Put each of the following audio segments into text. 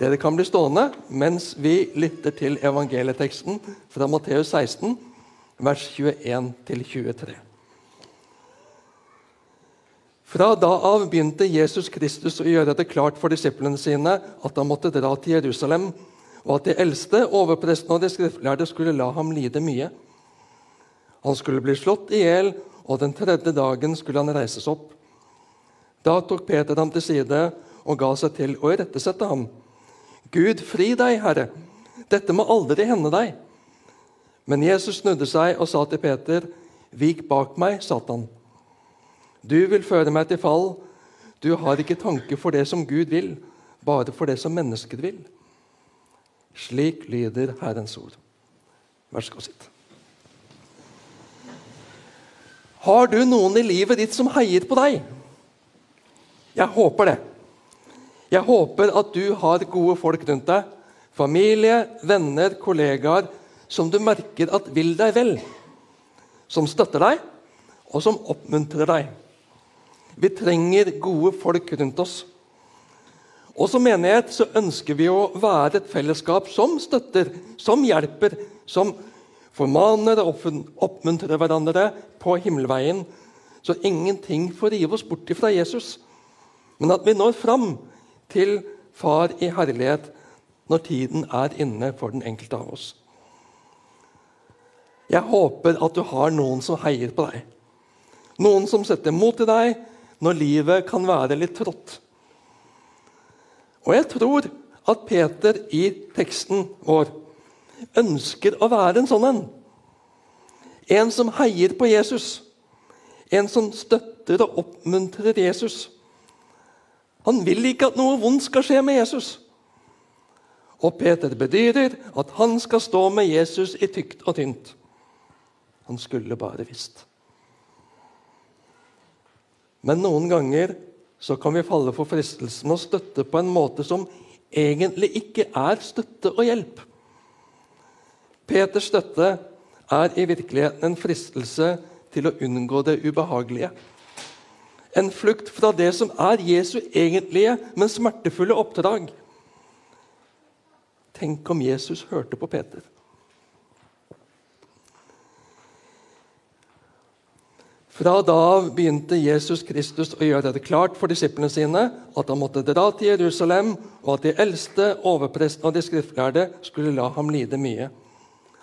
Dere kan bli stående mens vi lytter til evangelieteksten fra Matteus 16, vers 21-23. Fra da av begynte Jesus Kristus å gjøre det klart for disiplene sine at han måtte dra til Jerusalem, og at de eldste, overprestene og de skriftlærde skulle la ham lide mye. Han skulle bli slått i hjel, og den tredje dagen skulle han reises opp. Da tok Peter ham til side og ga seg til å irettesette ham. Gud, fri deg, Herre! Dette må aldri hende deg. Men Jesus snudde seg og sa til Peter, Vik bak meg, Satan. Du vil føre meg til fall. Du har ikke tanke for det som Gud vil, bare for det som mennesker vil. Slik lyder Herrens ord. Vær så god, sitt. Har du noen i livet ditt som heier på deg? Jeg håper det. Jeg håper at du har gode folk rundt deg. Familie, venner, kollegaer som du merker at vil deg vel. Som støtter deg, og som oppmuntrer deg. Vi trenger gode folk rundt oss. Og Som menighet så ønsker vi å være et fellesskap som støtter, som hjelper, som formaner og oppmuntrer hverandre på himmelveien, så ingenting får rive oss bort fra Jesus. Men at vi når fram til Far i herlighet når tiden er inne for den enkelte av oss. Jeg håper at du har noen som heier på deg. Noen som setter mot i deg når livet kan være litt trått. Og jeg tror at Peter i teksten vår ønsker å være en sånn en. En som heier på Jesus. En som støtter og oppmuntrer Jesus. Han vil ikke at noe vondt skal skje med Jesus. Og Peter bedyrer at han skal stå med Jesus i tykt og tynt. Han skulle bare visst. Men noen ganger så kan vi falle for fristelsen å støtte på en måte som egentlig ikke er støtte og hjelp. Peters støtte er i virkeligheten en fristelse til å unngå det ubehagelige. En flukt fra det som er Jesu egentlige, men smertefulle oppdrag. Tenk om Jesus hørte på Peter. Fra da av begynte Jesus Kristus å gjøre det klart for disiplene sine at han måtte dra til Jerusalem, og at de eldste, overprestene og de skriftlærde skulle la ham lide mye.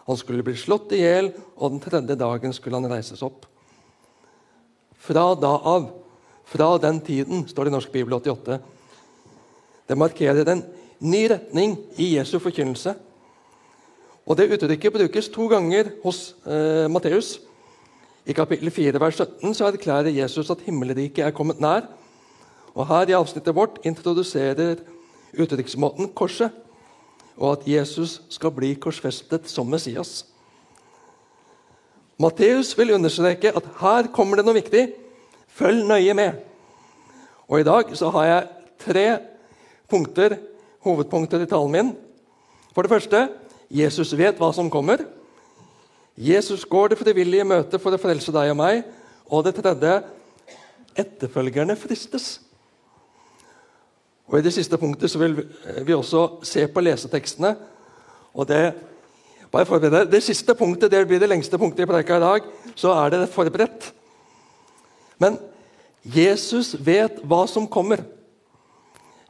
Han skulle bli slått i hjel, og den tredje dagen skulle han reises opp. Fra da av, fra den tiden, står det i Norsk Bibel 88. Det markerer en ny retning i Jesu forkynnelse. Og Det uttrykket brukes to ganger hos eh, Matteus. I kapittel 4, vers 17 så erklærer Jesus at himmelriket er kommet nær. Og Her i avsnittet vårt introduserer uttrykksmåten korset, og at Jesus skal bli korsfestet som Messias. Matteus vil understreke at her kommer det noe viktig. Følg nøye med. Og I dag så har jeg tre punkter, hovedpunkter i talen min. For det første Jesus vet hva som kommer. Jesus går det frivillige møte for å frelse deg og meg. Og det tredje etterfølgerne fristes. Og I det siste punktet så vil vi også se på lesetekstene. og det, bare forbered Det siste punktet det blir det lengste punktet i preika i dag. Så er det forberedt. Men Jesus vet hva som kommer.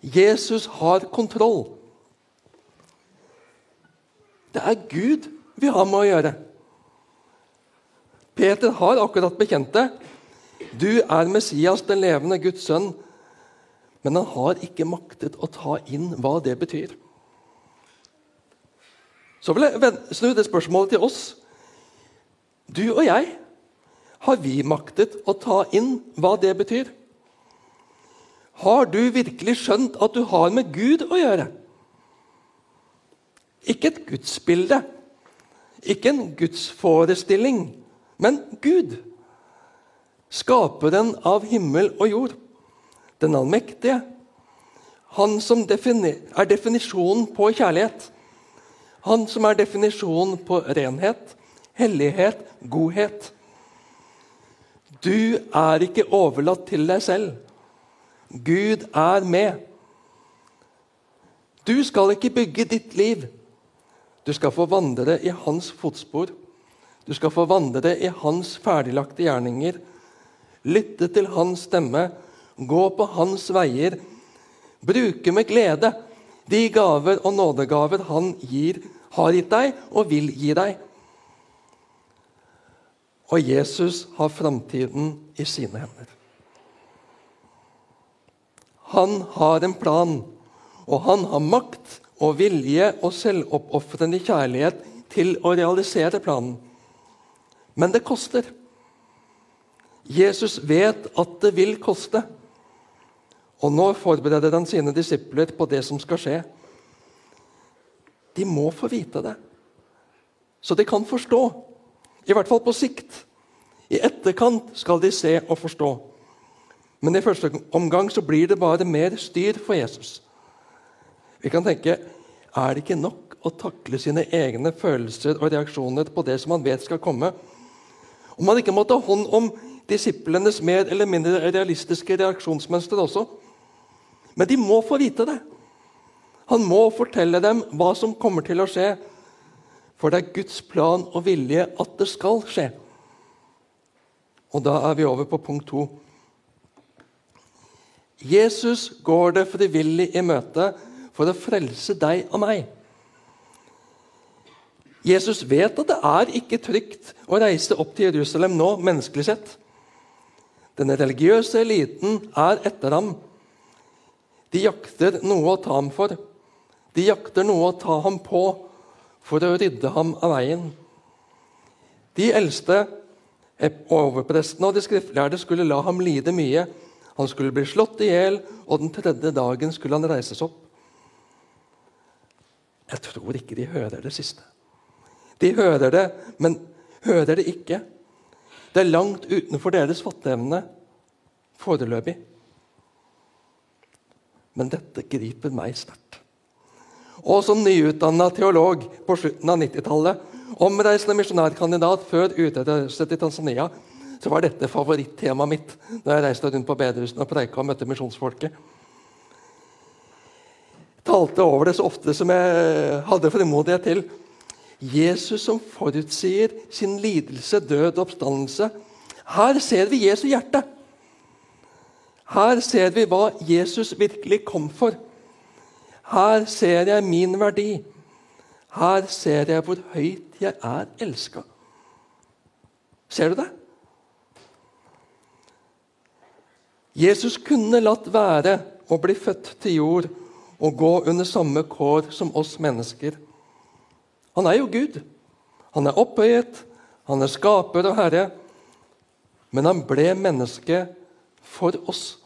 Jesus har kontroll. Det er Gud vi har med å gjøre. Peter har akkurat bekjent det. Du er Messias, den levende Guds sønn. Men han har ikke maktet å ta inn hva det betyr. Så vil jeg snu det spørsmålet til oss. Du og jeg, har vi maktet å ta inn hva det betyr? Har du virkelig skjønt at du har med Gud å gjøre? Ikke et gudsbilde, ikke en gudsforestilling, men Gud, skaperen av himmel og jord, den allmektige, han som er definisjonen på kjærlighet, han som er definisjonen på renhet, hellighet, godhet. Du er ikke overlatt til deg selv. Gud er med. Du skal ikke bygge ditt liv. Du skal få vandre i hans fotspor. Du skal få vandre i hans ferdiglagte gjerninger. Lytte til hans stemme, gå på hans veier. Bruke med glede de gaver og nådegaver han gir, har gitt deg og vil gi deg. Og Jesus har framtiden i sine hender. Han har en plan, og han har makt og vilje og selvoppofrende kjærlighet til å realisere planen. Men det koster. Jesus vet at det vil koste. Og nå forbereder han sine disipler på det som skal skje. De må få vite det, så de kan forstå. I hvert fall på sikt. I etterkant skal de se og forstå. Men i første omgang så blir det bare mer styr for Jesus. Vi kan tenke er det ikke nok å takle sine egne følelser og reaksjoner på det som man vet skal komme? Om man ikke må ta hånd om disiplenes mer eller mindre realistiske reaksjonsmønster også? Men de må få vite det. Han må fortelle dem hva som kommer til å skje. For det er Guds plan og vilje at det skal skje. Og da er vi over på punkt to. Jesus går det frivillig i møte for å frelse deg og meg. Jesus vet at det er ikke trygt å reise opp til Jerusalem nå, menneskelig sett. Den religiøse eliten er etter ham. De jakter noe å ta ham for. De jakter noe å ta ham på for å rydde ham av veien. De eldste, overprestene og de skriftlærde skulle la ham lide mye. Han skulle bli slått i hjel, og den tredje dagen skulle han reises opp. Jeg tror ikke de hører det siste. De hører det, men hører det ikke. Det er langt utenfor deres fatteevne foreløpig. Men dette griper meg sterkt. Og som nyutdanna teolog på slutten av 90-tallet, omreisende misjonærkandidat før utreise til Tanzania, så var dette favorittemaet mitt da jeg reiste rundt på bedehusene og preika og møtte misjonsfolket talte over det så ofte som jeg hadde frimodighet til. Jesus som forutsier sin lidelse, død og oppstandelse. Her ser vi Jesu hjerte. Her ser vi hva Jesus virkelig kom for. Her ser jeg min verdi. Her ser jeg hvor høyt jeg er elska. Ser du det? Jesus kunne latt være å bli født til jord og gå under samme kår som oss mennesker. Han er jo Gud. Han er opphøyet, han er skaper og herre. Men han ble menneske for oss.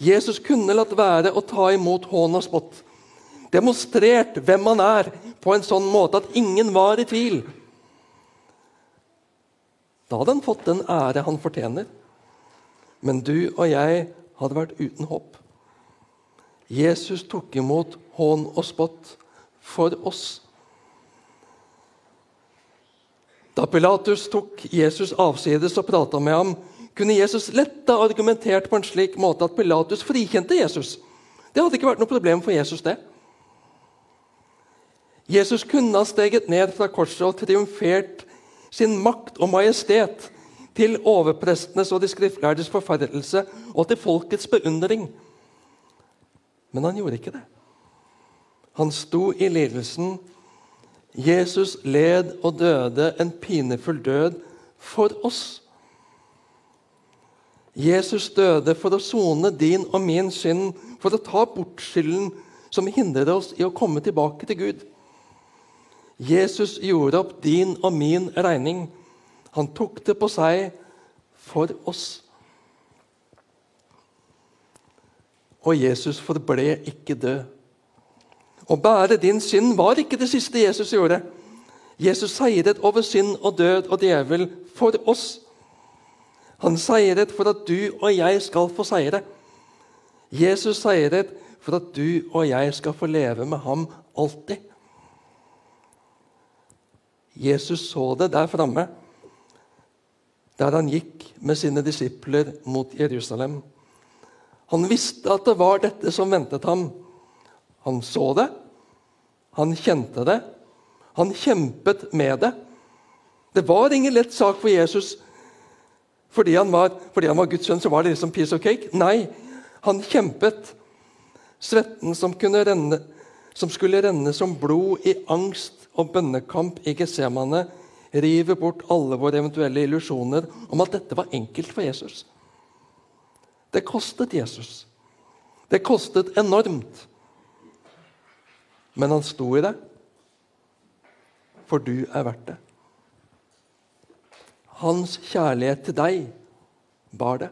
Jesus kunne latt være å ta imot hån og spott. Demonstrert hvem han er, på en sånn måte at ingen var i tvil. Da hadde han fått den ære han fortjener. Men du og jeg hadde vært uten håp. Jesus tok imot hån og spott for oss. Da Pilatus tok Jesus avsides og prata med ham, kunne Jesus lett ha argumentert på en slik måte at Pilatus frikjente Jesus. Det hadde ikke vært noe problem for Jesus, det. Jesus kunne ha steget ned fra korset og triumfert sin makt og majestet til overprestenes og de skriftlærdes forferdelse og til folkets beundring. Men han gjorde ikke det. Han sto i lidelsen. Jesus led og døde en pinefull død for oss. Jesus døde for å sone din og min synd, for å ta bort skylden som hindrer oss i å komme tilbake til Gud. Jesus gjorde opp din og min regning. Han tok det på seg for oss. og Jesus forble ikke død. Å bære din synd var ikke det siste Jesus gjorde. Jesus seiret over synd og død og djevel for oss. Han seiret for at du og jeg skal få seire. Jesus seiret for at du og jeg skal få leve med ham alltid. Jesus så det der framme, der han gikk med sine disipler mot Jerusalem. Han visste at det var dette som ventet ham. Han så det, han kjente det, han kjempet med det. Det var ingen lett sak for Jesus. Fordi han var, fordi han var Guds sønn, så var det liksom piece of cake. Nei, han kjempet. Svetten som, renne, som skulle renne som blod i angst og bønnekamp i Getsemane, river bort alle våre eventuelle illusjoner om at dette var enkelt for Jesus. Det kostet Jesus. Det kostet enormt. Men han sto i det, for du er verdt det. Hans kjærlighet til deg bar det.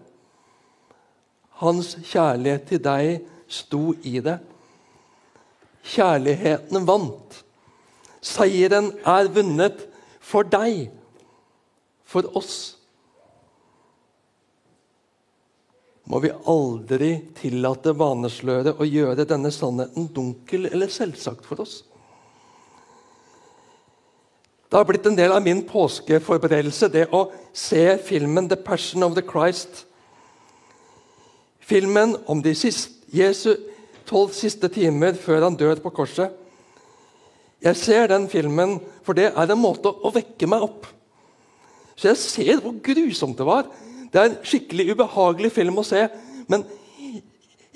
Hans kjærlighet til deg sto i det. Kjærligheten vant. Seieren er vunnet for deg, for oss. Må vi aldri tillate vanesløret å gjøre denne sannheten dunkel eller selvsagt for oss. Det har blitt en del av min påskeforberedelse det å se filmen 'The Passion of the Christ'. Filmen om de siste, Jesu tolv siste timer før han dør på korset. Jeg ser den filmen, for det er en måte å vekke meg opp. Så jeg ser hvor grusomt det var. Det er en skikkelig ubehagelig film å se. Men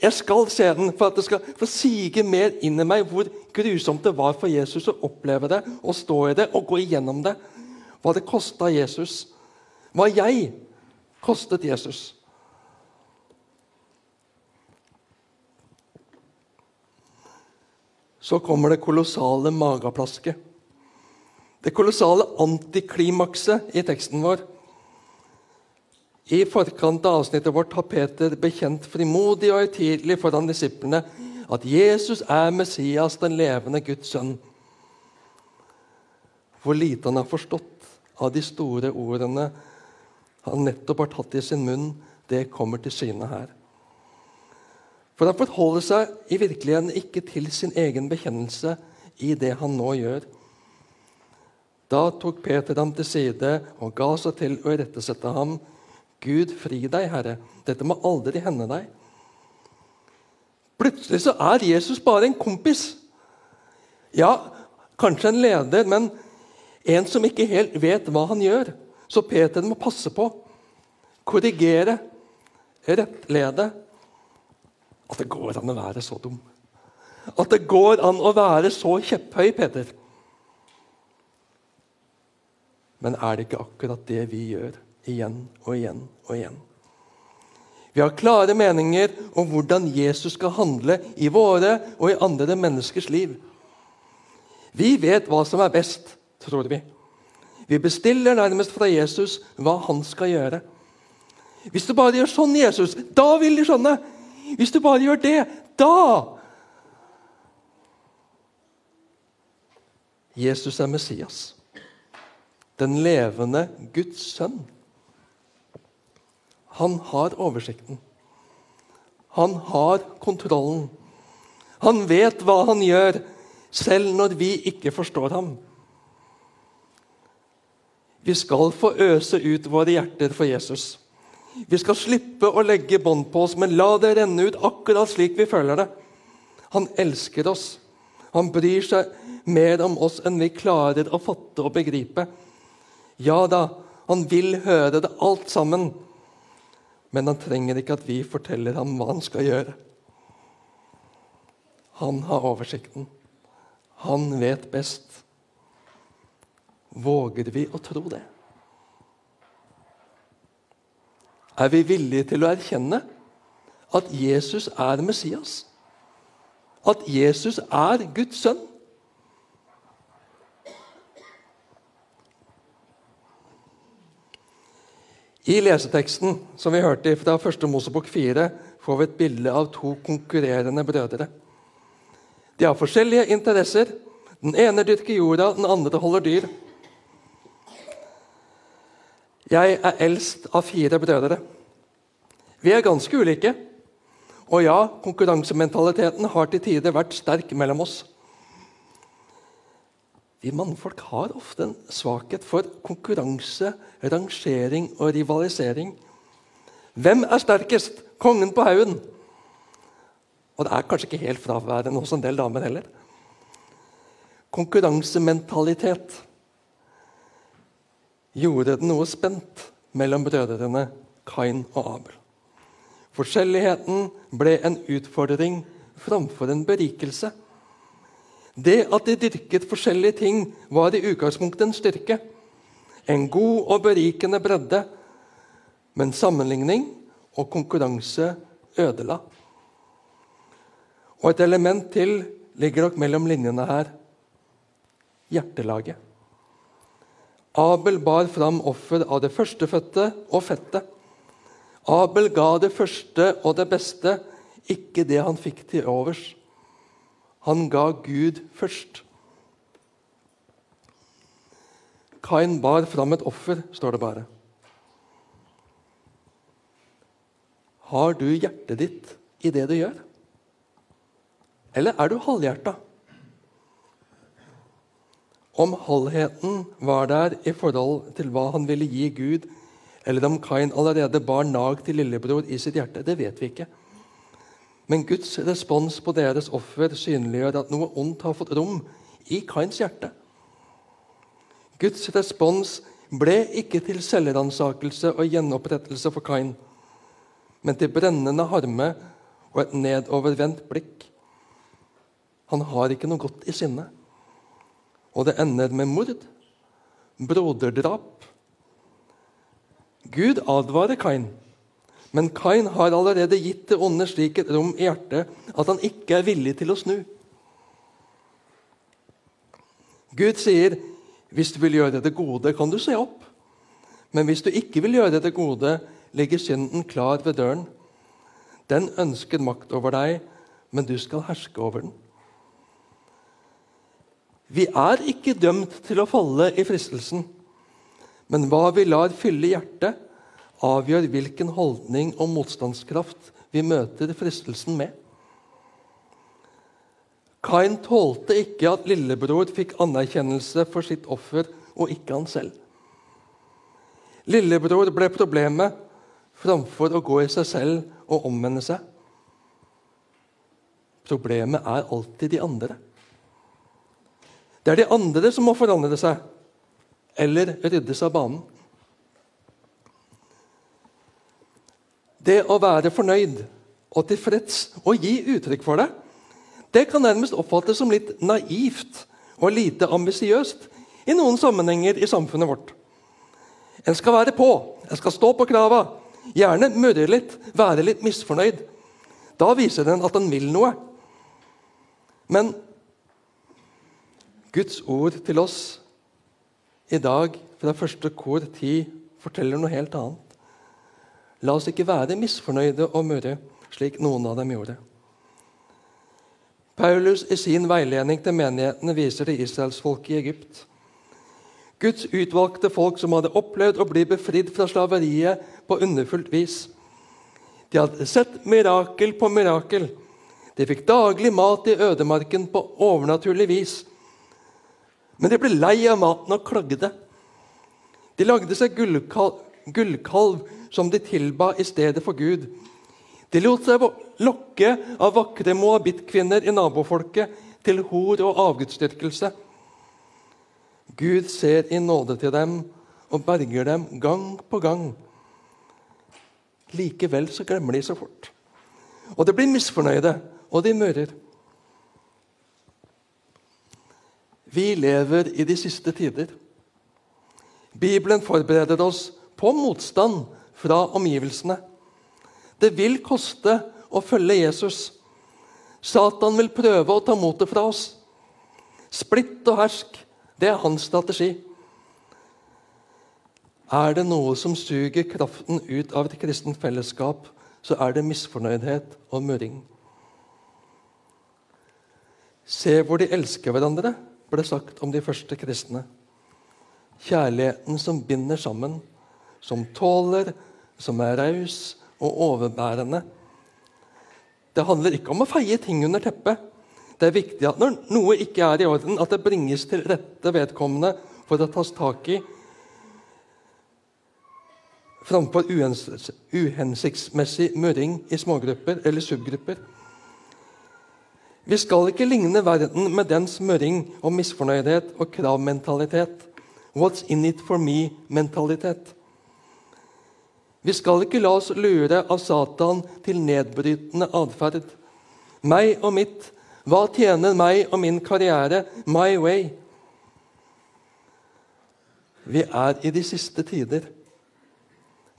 jeg skal se den for at det skal få sige mer inn i meg hvor grusomt det var for Jesus å oppleve det, å stå i det og gå igjennom det. Hva det kosta Jesus. Hva jeg kostet Jesus. Så kommer det kolossale mageplasket. Det kolossale antiklimakset i teksten vår. I forkant av avsnittet vårt har Peter bekjent frimodig og høytidelig foran disiplene at Jesus er Messias, den levende Guds sønn. Hvor lite han har forstått av de store ordene han nettopp har tatt i sin munn, det kommer til syne her. For han forholder seg i virkeligheten ikke til sin egen bekjennelse i det han nå gjør. Da tok Peter ham til side og ga seg til å irettesette ham Gud, fri deg, Herre. Dette må aldri hende deg. Plutselig så er Jesus bare en kompis. Ja, kanskje en leder, men en som ikke helt vet hva han gjør. Så Peter må passe på, korrigere, rettlede. At det går an å være så dum. At det går an å være så kjepphøy, Peter. Men er det ikke akkurat det vi gjør? Igjen og igjen og igjen. Vi har klare meninger om hvordan Jesus skal handle i våre og i andre menneskers liv. Vi vet hva som er best, tror vi. Vi bestiller nærmest fra Jesus hva han skal gjøre. Hvis du bare gjør sånn, Jesus, da vil de skjønne. Hvis du bare gjør det, da Jesus er Messias, den levende Guds sønn. Han har oversikten. Han har kontrollen. Han vet hva han gjør, selv når vi ikke forstår ham. Vi skal få øse ut våre hjerter for Jesus. Vi skal slippe å legge bånd på oss, men la det renne ut akkurat slik vi føler det. Han elsker oss. Han bryr seg mer om oss enn vi klarer å fatte og begripe. Ja da, han vil høre det alt sammen. Men han trenger ikke at vi forteller ham hva han skal gjøre. Han har oversikten. Han vet best. Våger vi å tro det? Er vi villige til å erkjenne at Jesus er Messias? At Jesus er Guds sønn? I leseteksten som vi hørte fra 1. Mosebok 4, får vi et bilde av to konkurrerende brødre. De har forskjellige interesser. Den ene dyrker jorda, den andre holder dyr. Jeg er eldst av fire brødre. Vi er ganske ulike. Og ja, konkurransementaliteten har til tider vært sterk mellom oss. Vi mannfolk har ofte en svakhet for konkurranse, rangering og rivalisering. Hvem er sterkest? Kongen på haugen? Og det er kanskje ikke helt fraværende hos en del damer heller. Konkurransementalitet gjorde det noe spent mellom brødrene Kain og Abel. Forskjelligheten ble en utfordring framfor en berikelse. Det at de dyrket forskjellige ting, var i utgangspunktet en styrke. En god og berikende bredde, men sammenligning og konkurranse ødela. Og et element til ligger nok mellom linjene her hjertelaget. Abel bar fram offer av det førstefødte og fettet. Abel ga det første og det beste, ikke det han fikk til overs. Han ga Gud først. Kain bar fram et offer, står det bare. Har du hjertet ditt i det du gjør? Eller er du halvhjerta? Om halvheten var der i forhold til hva han ville gi Gud, eller om Kain allerede bar nag til lillebror i sitt hjerte, det vet vi ikke. Men Guds respons på deres offer synliggjør at noe ondt har fått rom i Kains hjerte. Guds respons ble ikke til selvransakelse og gjenopprettelse for Kain, men til brennende harme og et nedovervendt blikk. Han har ikke noe godt i sinne. Og det ender med mord, broderdrap. Gud advarer Kain, men Kain har allerede gitt det onde slik et rom i hjertet at han ikke er villig til å snu. Gud sier, 'Hvis du vil gjøre det gode, kan du se opp.' Men hvis du ikke vil gjøre det gode, ligger synden klar ved døren. Den ønsker makt over deg, men du skal herske over den. Vi er ikke dømt til å falle i fristelsen, men hva vi lar fylle hjertet, avgjør hvilken holdning og motstandskraft vi møter fristelsen med. Kain tålte ikke at lillebror fikk anerkjennelse for sitt offer, og ikke han selv. Lillebror ble problemet framfor å gå i seg selv og omvende seg. Problemet er alltid de andre. Det er de andre som må forandre seg eller ryddes av banen. Det å være fornøyd og tilfreds og gi uttrykk for det, det kan nærmest oppfattes som litt naivt og lite ambisiøst i noen sammenhenger i samfunnet vårt. En skal være på, en skal stå på krava, gjerne murre litt, være litt misfornøyd. Da viser den at den vil noe. Men Guds ord til oss i dag fra første kor ti forteller noe helt annet. La oss ikke være misfornøyde og murre, slik noen av dem gjorde. Paulus i sin veiledning til menighetene viser til israelsfolket i Egypt. Guds utvalgte folk som hadde opplevd å bli befridd fra slaveriet på underfullt vis. De hadde sett mirakel på mirakel. De fikk daglig mat i ødemarken på overnaturlig vis. Men de ble lei av maten og klagde. De lagde seg gullkalv, gullkalv som de tilba i stedet for Gud. De lot seg lokke av vakre moabittkvinner i nabofolket til hor og avgudsdyrkelse. Gud ser i nåde til dem og berger dem gang på gang. Likevel så glemmer de så fort. Og de blir misfornøyde, og de mører. Vi lever i de siste tider. Bibelen forbereder oss på motstand fra omgivelsene. Det vil koste å følge Jesus. Satan vil prøve å ta motet fra oss. Splitt og hersk, det er hans strategi. Er det noe som suger kraften ut av et kristent fellesskap, så er det misfornøydhet og murring. Se hvor de elsker hverandre ble sagt om de første kristne. Kjærligheten som binder sammen, som tåler, som er raus og overbærende. Det handler ikke om å feie ting under teppet. Det er viktig at når noe ikke er i orden, at det bringes til rette vedkommende for å tas tak i, framfor uhensiktsmessig murring i smågrupper eller subgrupper. Vi skal ikke ligne verden med dens murring og misfornøydhet og kravmentalitet. What's in it for me-mentalitet. Vi skal ikke la oss lure av Satan til nedbrytende atferd. Meg og mitt. Hva tjener meg og min karriere? My way. Vi er i de siste tider.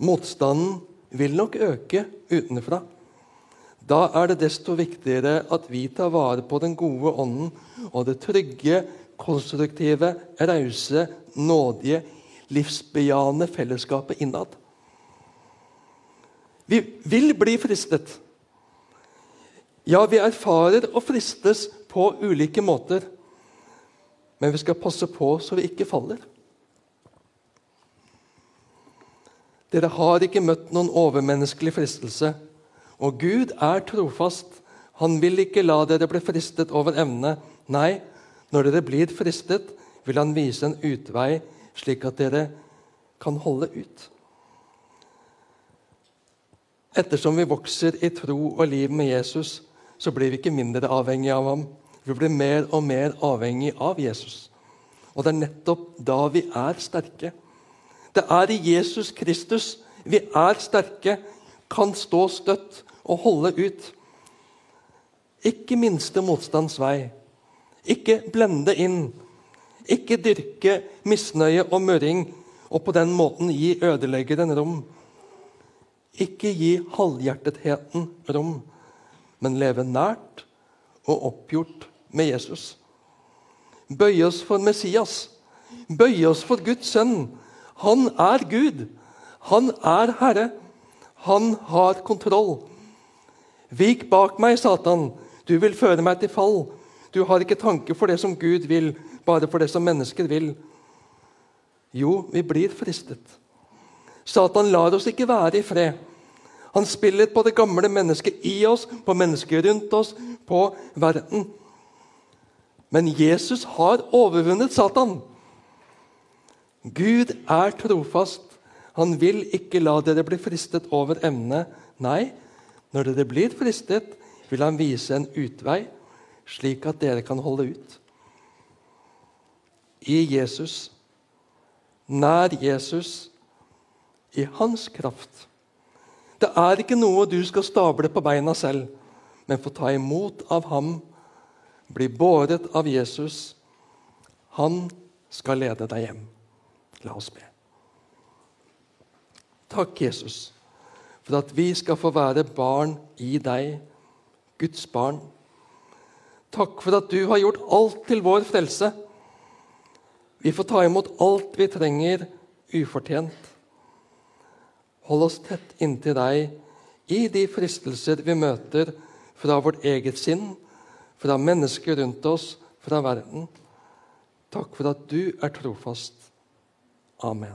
Motstanden vil nok øke utenfra. Da er det desto viktigere at vi tar vare på den gode ånden og det trygge, konstruktive, rause, nådige, livsbejaende fellesskapet innad. Vi vil bli fristet. Ja, vi erfarer og fristes på ulike måter. Men vi skal passe på så vi ikke faller. Dere har ikke møtt noen overmenneskelig fristelse. Og Gud er trofast. Han vil ikke la dere bli fristet over evne. Nei, når dere blir fristet, vil han vise en utvei, slik at dere kan holde ut. Ettersom vi vokser i tro og liv med Jesus, så blir vi ikke mindre avhengig av ham. Vi blir mer og mer avhengig av Jesus. Og det er nettopp da vi er sterke. Det er i Jesus Kristus vi er sterke, kan stå støtt og holde ut. Ikke minste motstands vei. Ikke blende inn. Ikke dyrke misnøye og murring og på den måten gi ødeleggeren rom. Ikke gi halvhjertetheten rom, men leve nært og oppgjort med Jesus. Bøye oss for Messias. Bøye oss for Guds sønn. Han er Gud. Han er Herre. Han har kontroll. Vik bak meg, Satan. Du vil føre meg til fall. Du har ikke tanke for det som Gud vil, bare for det som mennesker vil. Jo, vi blir fristet. Satan lar oss ikke være i fred. Han spiller på det gamle mennesket i oss, på mennesker rundt oss, på verden. Men Jesus har overvunnet Satan. Gud er trofast. Han vil ikke la dere bli fristet over emnet. Nei, når dere blir fristet, vil han vise en utvei, slik at dere kan holde ut. I Jesus, nær Jesus, i hans kraft. Det er ikke noe du skal stable på beina selv, men få ta imot av ham, bli båret av Jesus. Han skal lede deg hjem. La oss be. Takk, Jesus, for at vi skal få være barn i deg, Guds barn. Takk for at du har gjort alt til vår frelse. Vi får ta imot alt vi trenger ufortjent. Hold oss tett inntil deg i de fristelser vi møter fra vårt eget sinn, fra mennesker rundt oss, fra verden. Takk for at du er trofast. Amen.